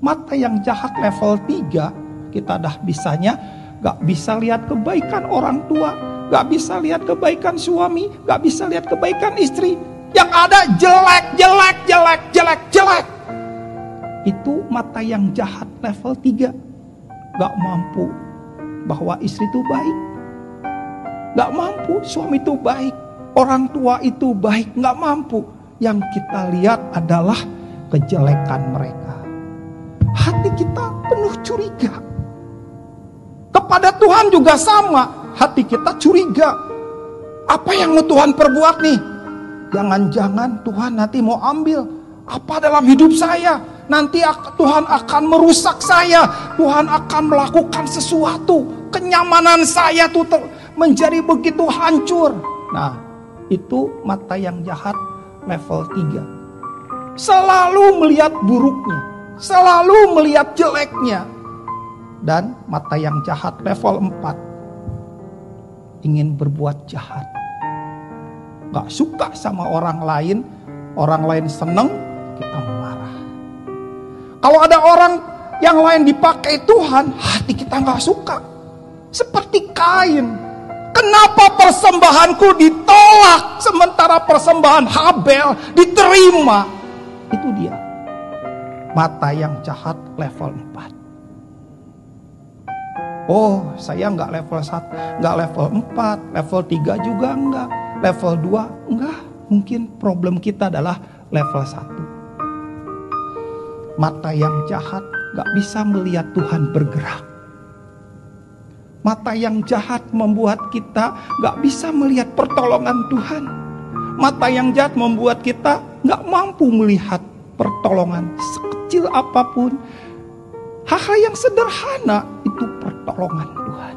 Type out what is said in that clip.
Mata yang jahat level 3, kita dah bisanya gak bisa lihat kebaikan orang tua, gak bisa lihat kebaikan suami, gak bisa lihat kebaikan istri. Yang ada jelek, jelek, jelek, jelek, jelek. Itu mata yang jahat level 3. Gak mampu bahwa istri itu baik. Gak mampu suami itu baik. Orang tua itu baik, gak mampu. Yang kita lihat adalah kejelekan mereka. Hati kita penuh curiga. Kepada Tuhan juga sama. Hati kita curiga. Apa yang mau Tuhan perbuat nih? Jangan-jangan Tuhan nanti mau ambil apa dalam hidup saya. Nanti Tuhan akan merusak saya. Tuhan akan melakukan sesuatu. Kenyamanan saya tuh menjadi begitu hancur. Nah, itu mata yang jahat level 3. Selalu melihat buruknya. Selalu melihat jeleknya. Dan mata yang jahat level 4 ingin berbuat jahat. Gak suka sama orang lain. Orang lain seneng kita marah. Kalau ada orang yang lain dipakai Tuhan hati kita gak suka. Seperti kain. Kenapa persembahanku ditolak sementara persembahan Habel diterima? Itu dia mata yang jahat level 4 Oh, saya nggak level 1, nggak level 4, level 3 juga enggak, level 2 enggak. Mungkin problem kita adalah level 1. Mata yang jahat nggak bisa melihat Tuhan bergerak. Mata yang jahat membuat kita nggak bisa melihat pertolongan Tuhan. Mata yang jahat membuat kita nggak mampu melihat pertolongan sekecil apa pun. Hal-hal yang sederhana itu pertolongan Tuhan.